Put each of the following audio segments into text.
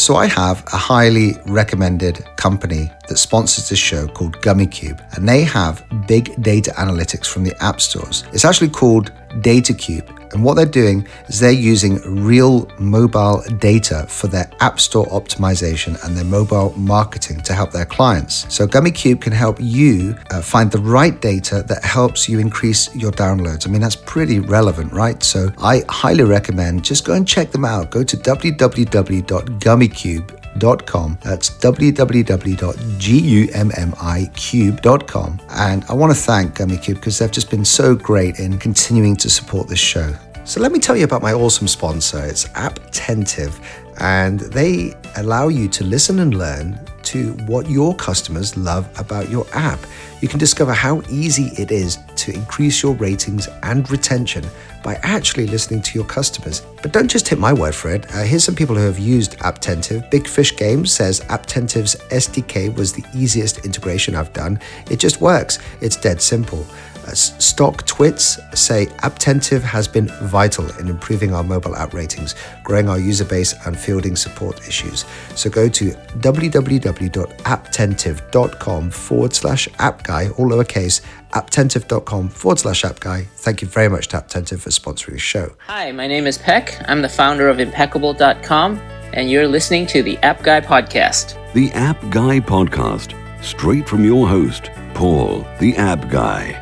So I have a highly recommended company that sponsors this show called Gummicube, and they have big data analytics from the app stores. It's actually called DataCube and what they're doing is they're using real mobile data for their app store optimization and their mobile marketing to help their clients. So Gummicube can help you uh, find the right data that helps you increase your downloads. I mean, that's pretty relevant, right? So I highly recommend just go and check them out. Go to www.gummicube.com www.gummicube.com. That's www.gummicube.com. And I want to thank Gummicube because they've just been so great in continuing to support this show. So let me tell you about my awesome sponsor. It's Apptentive, and they allow you to listen and learn to what your customers love about your app. You can discover how easy it is to increase your ratings and retention by actually listening to your customers. But don't just take my word for it. Uh, here's some people who have used Apptentive. Big Fish Games says Apptentive's SDK was the easiest integration I've done. It just works, it's dead simple. StockTwits say Apptentive has been vital in improving our mobile app ratings, growing our user base, and fielding support issues. So go to www.apptentive.com forward slash app guy, all lowercase, apptentive.com forward slash app guy. Thank you very much to Apptentive for sponsoring the show. Hi, my name is Peck. I'm the founder of impeccable.com, and you're listening to the App Guy Podcast. The App Guy Podcast, straight from your host, Paul, the App Guy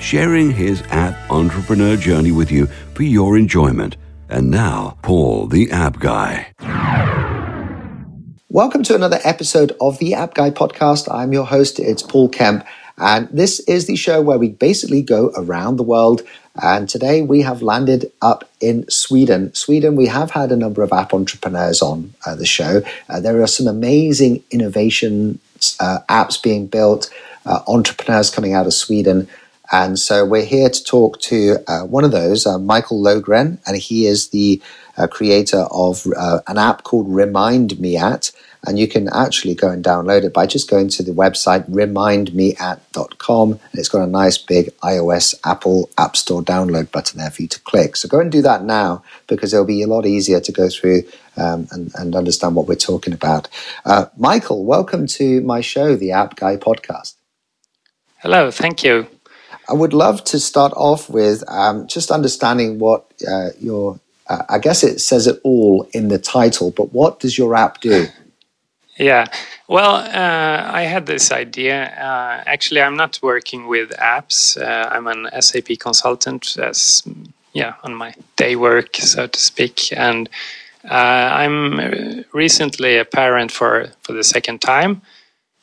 sharing his app entrepreneur journey with you for your enjoyment. And now, Paul, the app guy. Welcome to another episode of the App Guy podcast. I'm your host, it's Paul Kemp, and this is the show where we basically go around the world. And today we have landed up in Sweden. Sweden, we have had a number of app entrepreneurs on uh, the show. Uh, there are some amazing innovation uh, apps being built, uh, entrepreneurs coming out of Sweden. And so we're here to talk to uh, one of those, uh, Mikael Lowgren, and he is the uh, creator of uh, an app called Remind Me At. And you can actually go and download it by just going to the website remindmeat.com. And it's got a nice big iOS Apple App Store download button there for you to click. So go and do that now because it'll be a lot easier to go through um, and, and, understand what we're talking about. Uh, Mikael, welcome to my show, the App Guy podcast. Hello, thank you. I would love to start off with um, just understanding what uh, your, uh, I guess it says it all in the title, but what does your app do? Yeah, well, uh, I had this idea. Uh, actually, I'm not working with apps. Uh, I'm an SAP consultant, as yeah, on my day work, so to speak, and uh, I'm recently a parent for for the second time.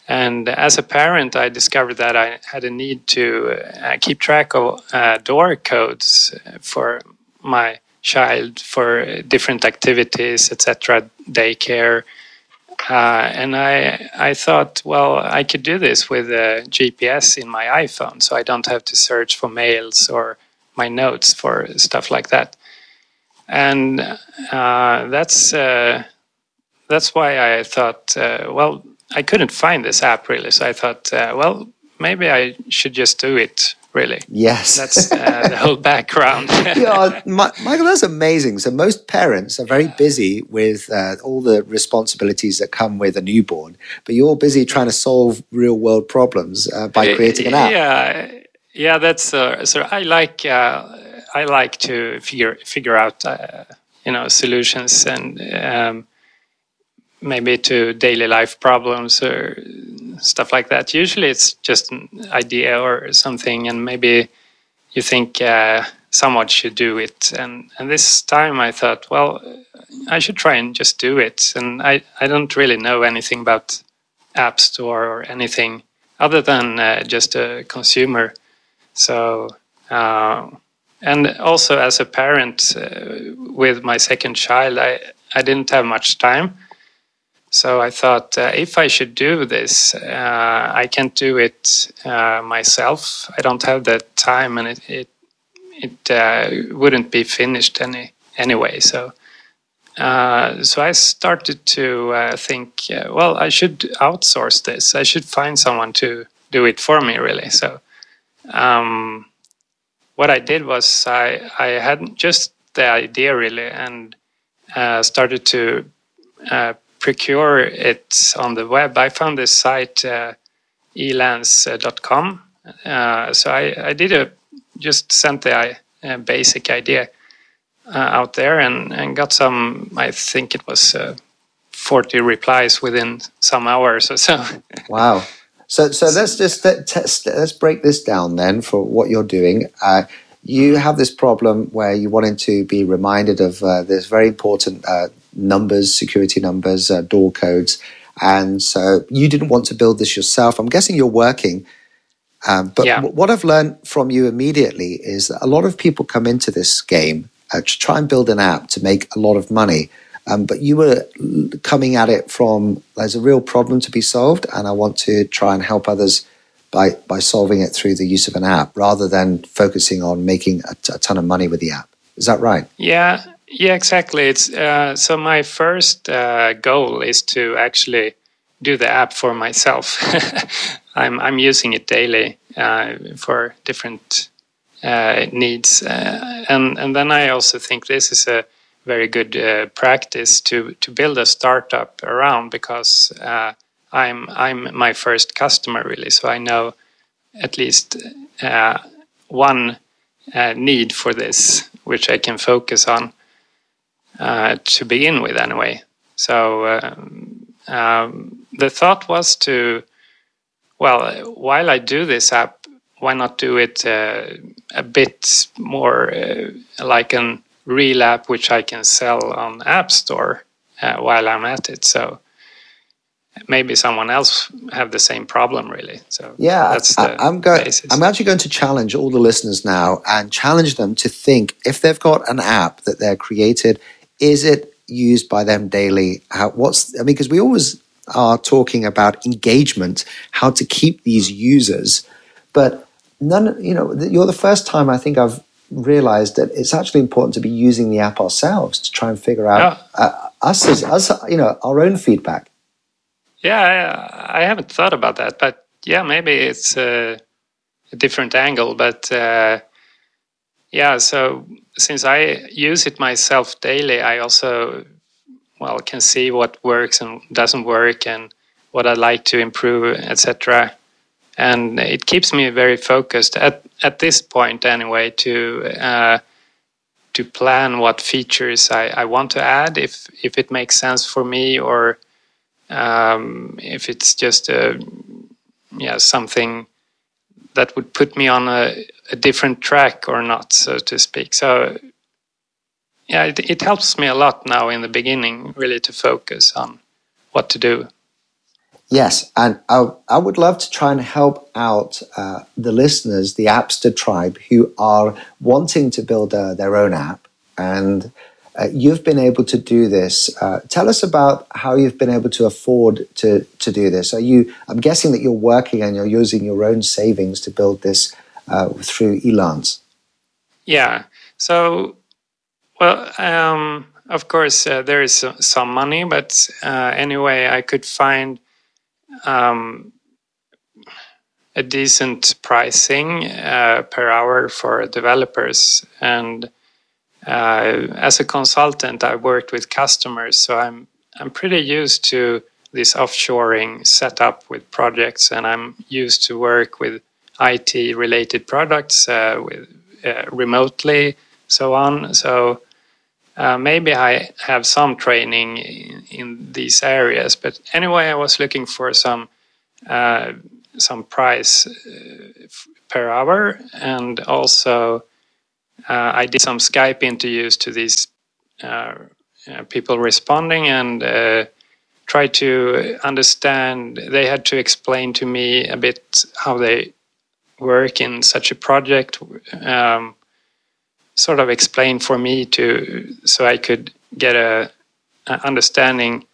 And as a parent, I discovered that I had a need to uh, keep track of uh, door codes for my child for different activities, etc., daycare. Uh, and I, I thought, well, I could do this with a GPS in my iPhone, so I don't have to search for mails or my notes for stuff like that. And uh, that's uh, that's why I thought, uh, well, I couldn't find this app really, so I thought, uh, well, maybe I should just do it. Really, yes, that's uh, the whole background. yeah, Mikael, that's amazing. So most parents are very busy with uh, all the responsibilities that come with a newborn, but you're busy trying to solve real world problems uh, by creating an app. Yeah, yeah, that's uh, so. I like uh, I like to figure figure out you know solutions and. Um, maybe to daily life problems or stuff like that. Usually it's just an idea or something, and maybe you think uh, someone should do it. And, and this time I thought, well, I should try and just do it. And I, I don't really know anything about App Store or anything other than uh, just a consumer. So, uh, and also as a parent uh, with my second child, I, I didn't have much time. So I thought uh, if I should do this, uh, I can't do it uh, myself. I don't have the time, and it it, it uh, wouldn't be finished any anyway. So uh, so I started to uh, think, well, I should outsource this. I should find someone to do it for me, really. So um, what I did was I I had just the idea really and started to procure it on the web, I found this site uh, elance.com. Uh, so I, I did a just sent the uh, basic idea uh, out there and, and got some. I think it was uh, 40 replies within some hours or so. wow. So, so let's just let's, let's break this down then for what you're doing. Uh, you have this problem where you wanted to be reminded of uh, this very important uh, numbers, security numbers, uh, door codes, and so you didn't want to build this yourself. I'm guessing you're working. Um, but yeah. what I've learned from you immediately is that a lot of people come into this game uh, to try and build an app to make a lot of money. Um, but you were coming at it from there's a real problem to be solved, and I want to try and help others by by solving it through the use of an app rather than focusing on making a, t- a ton of money with the app. Is that right? Yeah, yeah, exactly. It's uh, so my first uh, goal is to actually do the app for myself. I'm I'm using it daily uh, for different uh, needs, uh, and and then I also think this is a very good uh, practice to to build a startup around because I'm I'm my first customer really, so I know at least one need for this, which I can focus on uh, to begin with, anyway. So um, um, the thought was to, well, while I do this app, why not do it uh, a bit more uh, like an real app which I can sell on App Store uh, while I'm at it? So maybe someone else have the same problem really so yeah that's I, am going i'm actually going to challenge all the listeners now and challenge them to think if they've got an app that they're created is it used by them daily? How, what's I mean, because we always are talking about engagement, how to keep these users, but none. You know, you're the first time I think I've realized that it's actually important to be using the app ourselves to try and figure out yeah. uh, us as us, you know, our own feedback. Yeah, I, I haven't thought about that, but yeah, maybe it's a, a different angle, but. Uh, yeah, so since I use it myself daily, I also well can see what works and doesn't work and what I like to improve, etc. And it keeps me very focused at at this point anyway to uh, to plan what features I, I want to add if if it makes sense for me or um, if it's just a yeah something that would put me on a, a different track or not, so to speak. So yeah, it, it helps me a lot now in the beginning, really to focus on what to do. Yes, and I, I would love to try and help out uh, the listeners, the Appster tribe, who are wanting to build uh, their own app. And uh, you've been able to do this. Uh, tell us about how you've been able to afford to, to do this. Are you? I'm guessing that you're working and you're using your own savings to build this uh, through Elance. Yeah. So, well, um, of course, uh, there is some money, but uh, anyway, I could find um, a decent pricing uh, per hour for developers. And uh, as a consultant, I worked with customers, so I'm I'm pretty used to this offshoring setup with projects, and I'm used to work with IT related products uh, with uh, remotely, so on. So uh, maybe I have some training in, in, these areas, but anyway, I was looking for some uh, some price uh, per hour, and also uh, I did some Skype interviews to these people responding and try to understand. They had to explain to me a bit how they work in such a project um, sort of explained for me to so I could get a, a understanding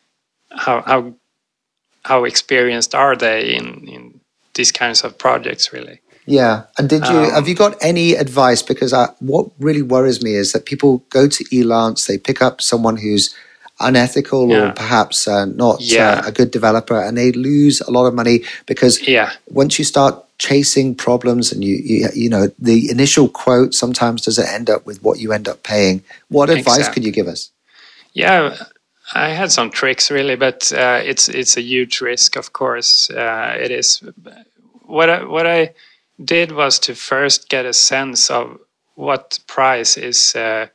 how how how experienced are they in in these kinds of projects really. Yeah. And did you um, have you got any advice? Because I, what really worries me is that people go to elance they pick up someone who's unethical yeah. or perhaps uh, not uh, yeah. uh, a good developer and they lose a lot of money because yeah. once you start chasing problems and you, you, you know the initial quote sometimes doesn't end up with what you end up paying what advice exactly. could you give us yeah I had some tricks really, but uh, it's it's a huge risk, of course. Uh, it is. What I, what I did was to first get a sense of what price is uh,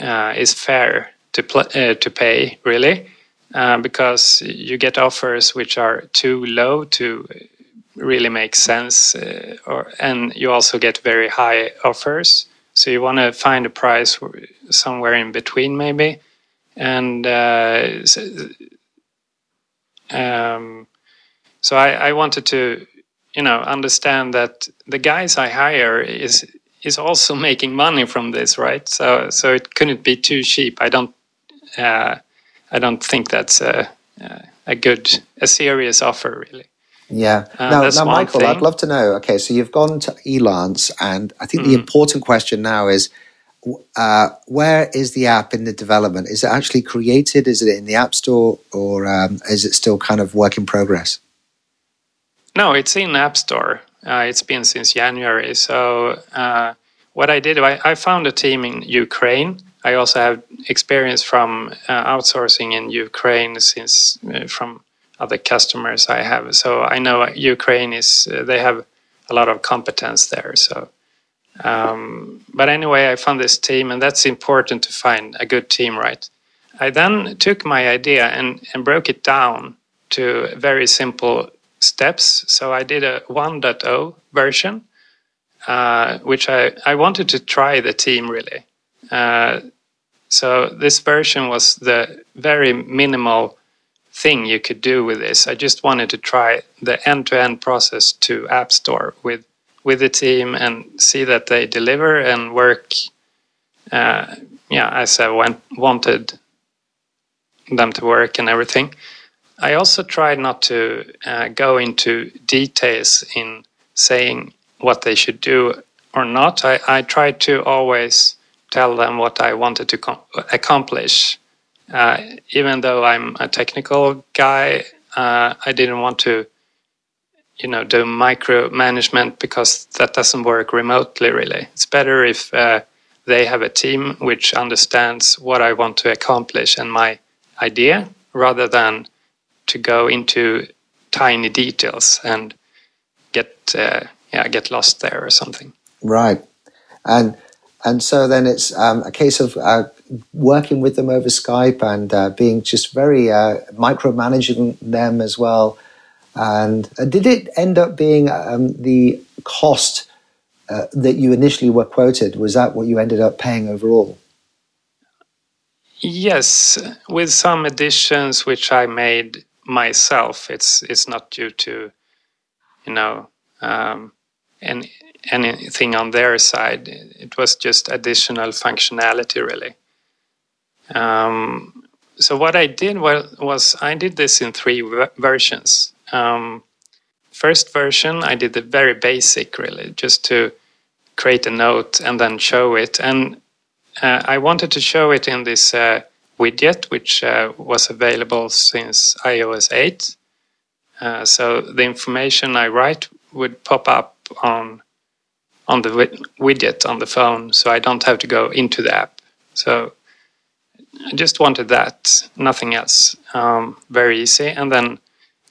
uh is fair to pl- uh, to pay, really, uh, because you get offers which are too low to really make sense, or and you also get very high offers. So you want to find a price somewhere in between, maybe and uh, so, um, so I, I, wanted to you know understand that the guys I hire is is also making money from this, right? So so it couldn't be too cheap. I don't uh, I don't think that's a, a good a serious offer really. Yeah. Uh, now, now Mikael, thing. I'd love to know. Okay, so you've gone to Elance, and I think mm. the important question now is uh, where is the app in the development? Is it actually created? Is it in the App Store, or um, is it still kind of work in progress? No, it's in App Store. Uh, it's been since January. So uh, what I did, I, I, found a team in Ukraine. I also have experience from uh, outsourcing in Ukraine since uh, from other customers I have. So I know Ukraine is uh, they have a lot of competence there. So um, but anyway, I found this team, and that's important to find a good team, right? I then took my idea and, and broke it down to very simple steps. So I did a 1.0 version, uh, which I, I wanted to try the team really. Uh, so this version was the very minimal thing you could do with this. I just wanted to try the end to end process to App Store with with the team and see that they deliver and work uh, yeah as I went, wanted them to work and everything. I also tried not to uh, go into details in saying what they should do or not. I, I tried to always tell them what I wanted to accomplish. Uh, even though I'm a technical guy, uh, I didn't want to you know do micromanagement because that doesn't work remotely really. It's better if uh, they have a team which understands what i want to accomplish and my idea rather than to go into tiny details and get uh, yeah get lost there or something. Right. And and so then it's um, a case of uh, working with them over Skype and uh, being just very uh, micromanaging them as well and uh, did it end up being um, the cost uh, that you initially were quoted? Was that what you ended up paying overall? Yes, with some additions which I made myself. It's it's not due to, you know, um, any, anything on their side. It was just additional functionality, really. Um, so what I did was, I did this in three versions. Um, first version, I did the very basic, really, just to create a note and then show it. And uh, I wanted to show it in this uh, widget, which uh, was available since iOS 8. Uh, so the information I write would pop up on on the widget on the phone, so I don't have to go into the app. So I just wanted that, nothing else. Um, very easy, and then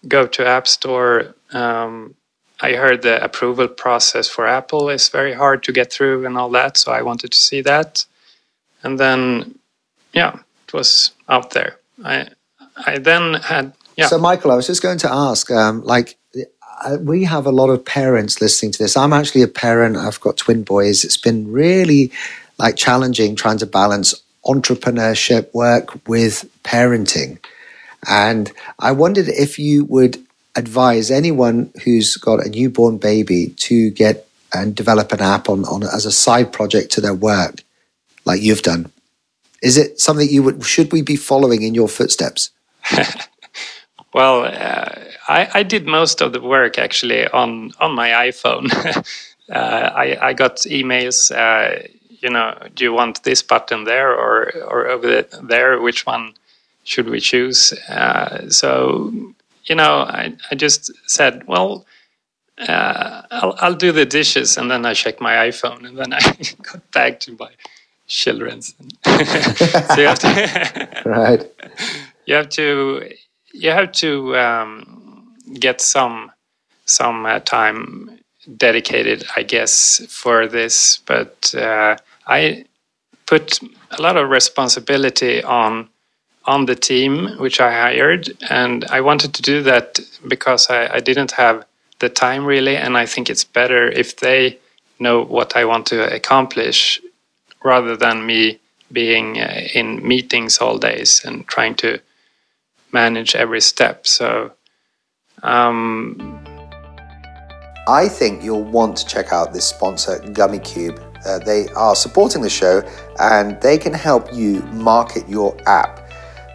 go to App Store. Um, I heard the approval process for Apple is very hard to get through and all that, so I wanted to see that. And then, yeah, it was out there. I I then had yeah. So Mikael, I was just going to ask, um, like, we have a lot of parents listening to this. I'm actually a parent. I've got twin boys. It's been really like challenging trying to balance entrepreneurship work with parenting. And I wondered if you would advise anyone who's got a newborn baby to get and develop an app on, on as a side project to their work, like you've done. Is it something you would should we be following in your footsteps? well, uh, I, I, did most of the work actually on on my iPhone. uh, I, I, got emails. Uh, you know, do you want this button there or or over there? Which one should we choose? Uh, so, you know, I, I just said, well, uh, I'll, I'll do the dishes and then I check my iPhone and then I got back to my children's. so you have to right. you have to you have to um, get some some uh, time dedicated, I guess, for this. But uh, I put a lot of responsibility on on the team which I hired, and I wanted to do that because I, I didn't have the time really, and I think it's better if they know what I want to accomplish rather than me being uh, in meetings all days and trying to manage every step. So. Um, I think you'll want to check out this sponsor, Gummicube. Uh, they are supporting the show and they can help you market your app.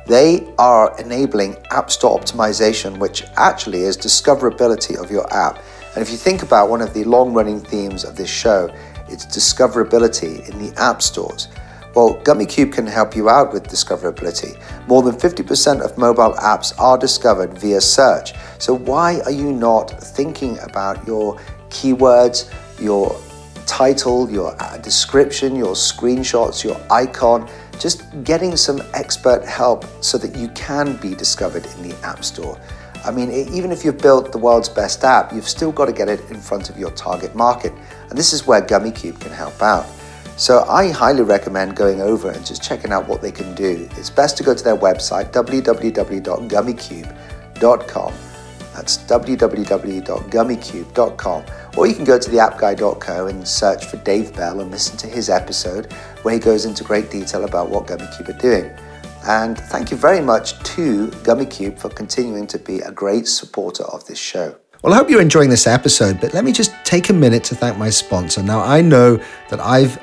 They are enabling App Store optimization, which actually is discoverability of your app. And if you think about one of the long running themes of this show, it's discoverability in the app stores. Well, Gummicube can help you out with discoverability. More than 50% of mobile apps are discovered via search. So, why are you not thinking about your keywords, your title, your uh, description, your screenshots, your icon? just getting some expert help so that you can be discovered in the App Store. I mean, even if you've built the world's best app, you've still got to get it in front of your target market. And this is where Gummicube can help out. So I highly recommend going over and just checking out what they can do. It's best to go to their website, www.gummicube.com. That's www.gummicube.com. Or you can go to theappguy.co and search for Dave Bell and listen to his episode where he goes into great detail about what Gummicube are doing. And thank you very much to Gummicube for continuing to be a great supporter of this show. Well, I hope you're enjoying this episode, but let me just take a minute to thank my sponsor. Now, I know that I've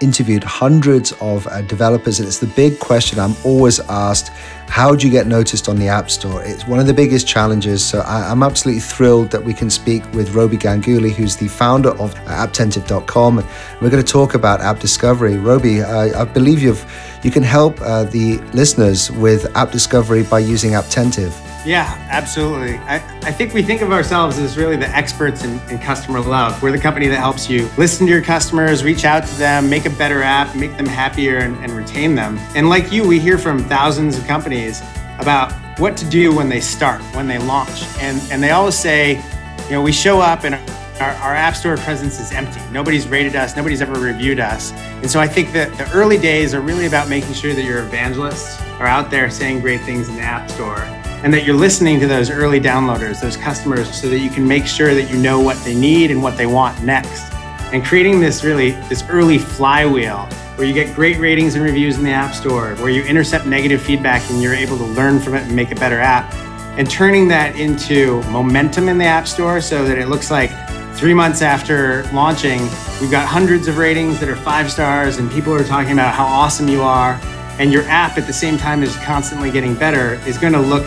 interviewed hundreds of uh, developers, and it's the big question I'm always asked how do you get noticed on the App Store? It's one of the biggest challenges. So I, am absolutely thrilled that we can speak with Robi Ganguly, who's the founder of apptentive.com. We're going to talk about app discovery. Robi, I, I believe you've you can help uh, the listeners with app discovery by using Apptentive. Yeah, absolutely. I, I think we think of ourselves as really the experts in, in, customer love. We're the company that helps you listen to your customers, reach out to them, make a better app, make them happier, and, and retain them. And like you, we hear from thousands of companies about what to do when they start, when they launch. And, and they always say, you know, we show up and our, our, app store presence is empty. Nobody's rated us, nobody's ever reviewed us. And so I think that the early days are really about making sure that your evangelists are out there saying great things in the app store and that you're listening to those early downloaders, those customers, so that you can make sure that you know what they need and what they want next. And creating this really, this early flywheel where you get great ratings and reviews in the App Store, where you intercept negative feedback and you're able to learn from it and make a better app. And turning that into momentum in the App Store so that it looks like three months after launching, we've got hundreds of ratings that are five stars and people are talking about how awesome you are. And your app at the same time is constantly getting better is going to look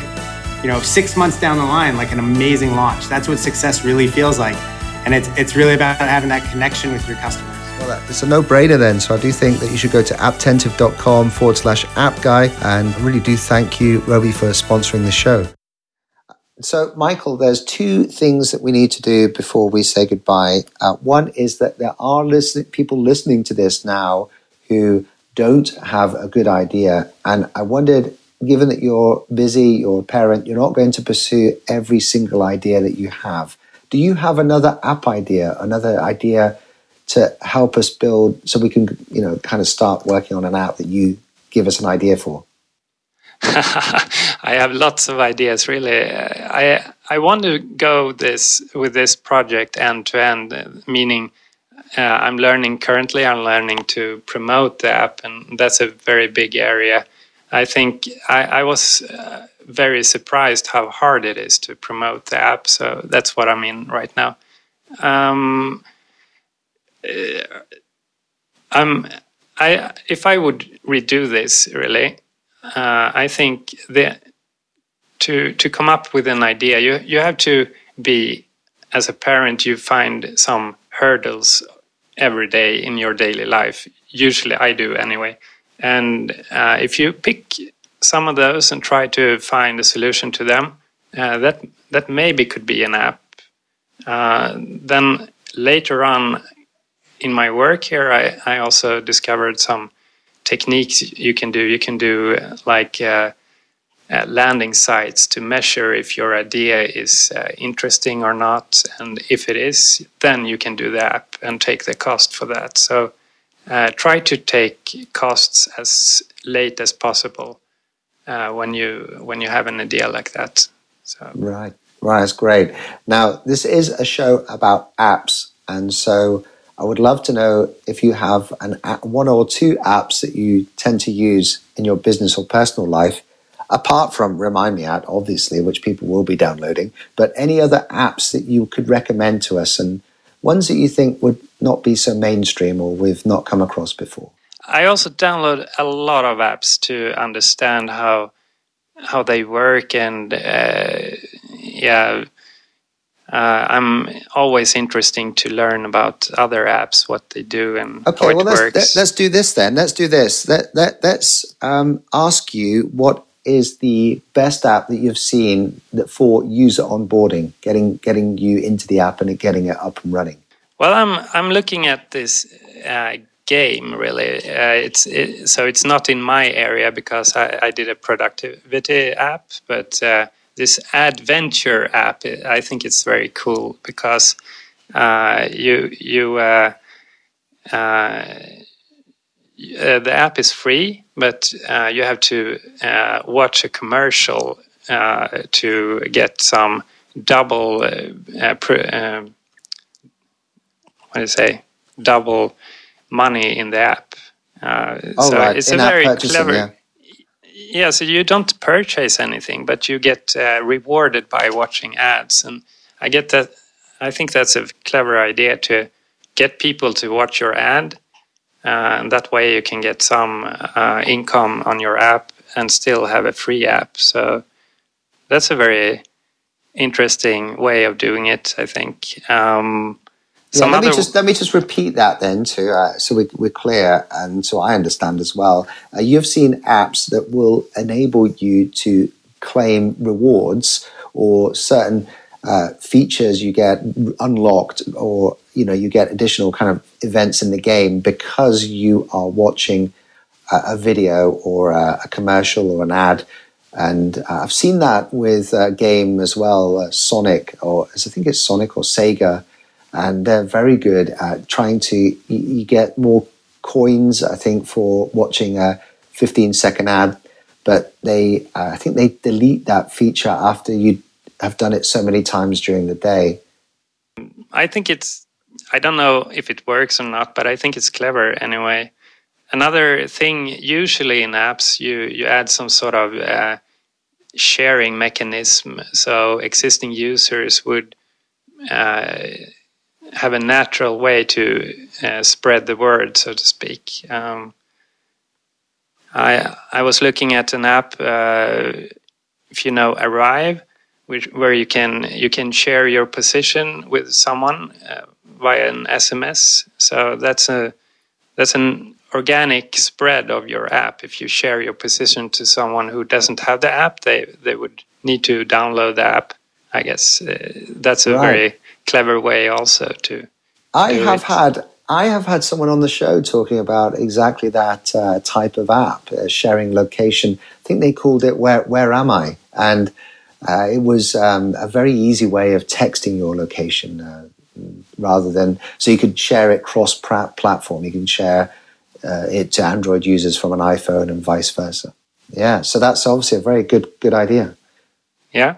you know, six months down the line, like an amazing launch. That's what success really feels like. And it's, it's really about having that connection with your customers. Well, it's a no brainer then. So I do think that you should go to apptentive.com forward slash app guy. And I really do thank you, Robi, for sponsoring the show. So, Mikael, there's two things that we need to do before we say goodbye. Uh, one is that there are listen- people listening to this now who don't have a good idea. And I wondered given that you're busy, you're a parent, you're not going to pursue every single idea that you have. Do you have another app idea, another idea to help us build so we can, you know, kind of start working on an app that you give us an idea for? I have lots of ideas really. I I want to go this with this project end to end, meaning uh, I'm learning currently. I'm learning to promote the app, and that's a very big area. I think I, I was uh, very surprised how hard it is to promote the app. So that's what I'm in right now. Um, uh, um, I if I would redo this really, uh, I think the to to come up with an idea, you you have to be as a parent. You find some hurdles every day in your daily life. Usually, I do anyway and uh, if you pick some of those and try to find a solution to them, uh, that that maybe could be an app. Uh, then later on in my work here, I, I also discovered some techniques you can do. You can do uh, like uh, uh, landing sites to measure if your idea is uh, interesting or not, and if it is, then you can do the app and take the cost for that. So uh, try to take costs as late as possible uh, when you when you have an idea like that. So right, right, that's great. Now this is a show about apps, and so I would love to know if you have an app, one or two apps that you tend to use in your business or personal life, apart from Remind Me At, obviously, which people will be downloading, but any other apps that you could recommend to us and ones that you think would not be so mainstream or we've not come across before. I also download a lot of apps to understand how how they work and uh, yeah uh, I'm always interesting to learn about other apps, what they do, and okay, how it well, let's, works. Let, let's do this then. Let's do this. Let, let, let's um, ask you what is the best app that you've seen that for user onboarding, getting getting you into the app and getting it up and running. Well, I'm I'm looking at this uh, game really. Uh, it's it, so it's not in my area because I, I did a productivity app, but uh, this adventure app, I think it's very cool because uh, you you uh, uh, the app is free, but you have to watch a commercial to get some double um, what do you say double money in the app. oh, so right. it's in a very clever. Yeah yeah, so you don't purchase anything, but you get uh, rewarded by watching ads, and I get that. I think that's a clever idea to get people to watch your ad, uh, and that way you can get some uh, income on your app and still have a free app. So that's a very interesting way of doing it. I think. Um, yeah, let me just let me just repeat that then, to uh, so we, we're clear and so I understand as well. Uh, you've seen apps that will enable you to claim rewards or certain uh, features you get unlocked, or you know you get additional kind of events in the game because you are watching a, a video or a, a, commercial or an ad. And uh, I've seen that with a game as well, uh, Sonic, or I think it's Sonic or Sega and they're very good at trying to. You, get more coins, I think, for watching a 15 second ad, but they, uh, I think they delete that feature after you have done it so many times during the day. I think it's. I don't know if it works or not, but I think it's clever anyway. Another thing, usually in apps, you you add some sort of uh, sharing mechanism, so existing users would. Uh, have a natural way to uh, spread the word, so to speak. Um, I I was looking at an app, uh, if you know Arrive, which where you can you can share your position with someone uh, via an SMS. So that's a that's an organic spread of your app. If you share your position to someone who doesn't have the app, they they would need to download the app. I guess uh, that's a right. very clever way also to. I have it. had I have had someone on the show talking about exactly that uh, type of app, uh, sharing location. I think they called it "Where Where Am I?" and uh, it was um, a very easy way of texting your location uh, rather than so you could share it cross platform. You can share uh, it to Android users from an iPhone and vice versa. Yeah, so that's obviously a very good good idea. Yeah,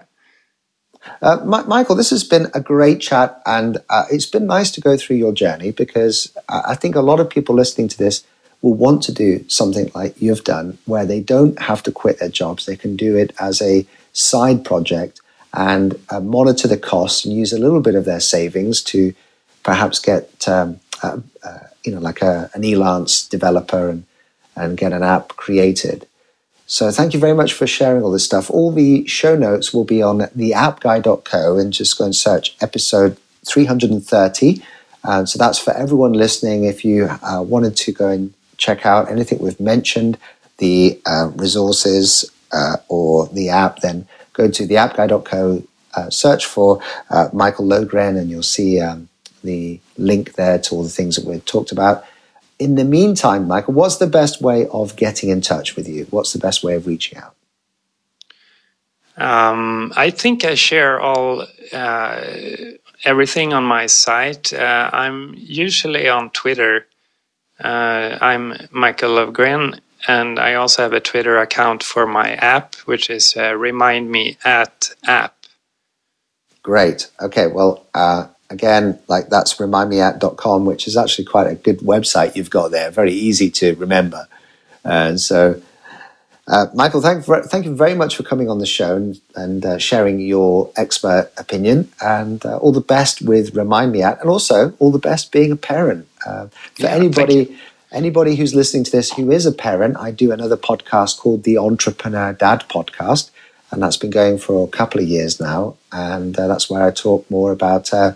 uh, Mikael, this has been a great chat, and uh, it's been nice to go through your journey because I think a lot of people listening to this will want to do something like you've done, where they don't have to quit their jobs. They can do it as a side project and uh, monitor the costs and use a little bit of their savings to perhaps get, um, uh, uh, you know, like a, an Elance developer and, and get an app created. So thank you very much for sharing all this stuff. All the show notes will be on theappguy.co and just go and search episode 330. And so that's for everyone listening. If you uh, wanted to go and check out anything we've mentioned, the uh, resources uh, or the app, then go to theappguy.co, uh, search for uh, Mikael Lowgren, and you'll see um, the link there to all the things that we've talked about in the meantime, Mikael, what's the best way of getting in touch with you? What's the best way of reaching out? Um, I think I share all uh, everything on my site. Uh, I'm usually on Twitter. Uh, I'm Mikael Lowgren, and I also have a Twitter account for my app, which is uh, Remind Me at app. Great. Okay. Well, uh, again, like that's remindmeat.com, which is actually quite a good website you've got there. Very easy to remember. And so, uh, Mikael, thank, thank you very much for coming on the show and, and uh, sharing your expert opinion. And uh, all the best with Remind Me At, and also all the best being a parent. Uh, for yeah, anybody, anybody who's listening to this who is a parent, I do another podcast called the Entrepreneur Dad Podcast, and that's been going for a couple of years now. And uh, that's where I talk more about uh,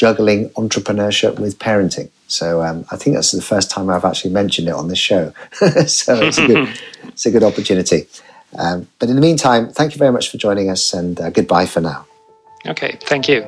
juggling entrepreneurship with parenting. So um, I think that's the first time I've actually mentioned it on this show. so it's a good, it's a good opportunity. Um, but in the meantime, thank you very much for joining us and uh, goodbye for now. Okay, thank you.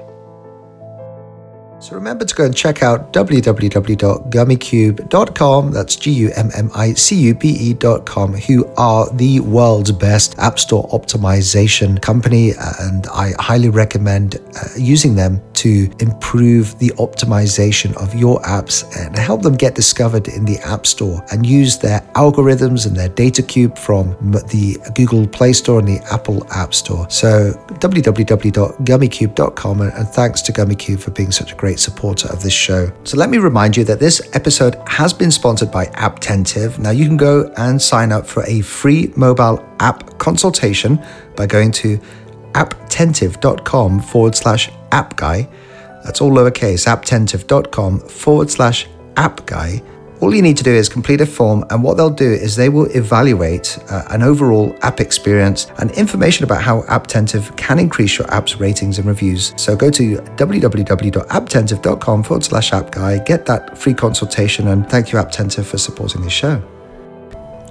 So remember to go and check out www.gummicube.com. That's G U M M I C U B E.com, who are the world's best App Store optimization company. And I highly recommend uh, using them to improve the optimization of your apps and help them get discovered in the App Store and use their algorithms and their data cube from the Google Play Store and the Apple App Store. So www.gummicube.com and thanks to Gummicube for being such a great great supporter of this show. So let me remind you that this episode has been sponsored by Apptentive. Now you can go and sign up for a free mobile app consultation by going to apptentive.com forward slash app guy. That's all lowercase, apptentive.com forward slash app guy all you need to do is complete a form, and what they'll do is they will evaluate uh, an overall app experience and information about how Apptentive can increase your app's ratings and reviews. So go to www.apptentive.com forward slash app guy, get that free consultation, and thank you, Apptentive, for supporting this show.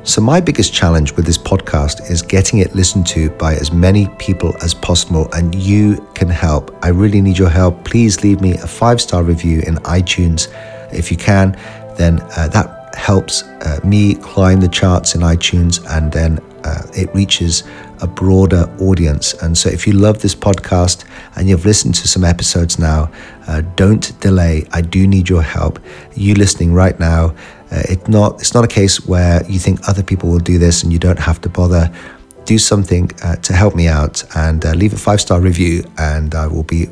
So, my biggest challenge with this podcast is getting it listened to by as many people as possible, and you can help. I really need your help. Please leave me a five star review in iTunes if you can then uh, that helps uh, me climb the charts in iTunes and then uh, it reaches a broader audience. And so, if you love this podcast and you've listened to some episodes now, uh, don't delay. I do need your help. You listening right now, uh, it's not it's not a case where you think other people will do this and you don't have to bother. Do something uh, to help me out and leave a five star review, and I will be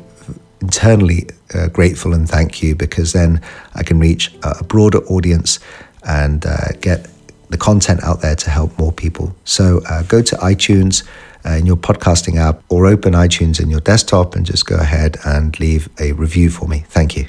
internally uh, grateful and thank you because then I can reach a broader audience and uh, get the content out there to help more people. So uh, go to iTunes uh, in your podcasting app or open iTunes in your desktop and just go ahead and leave a review for me. Thank you.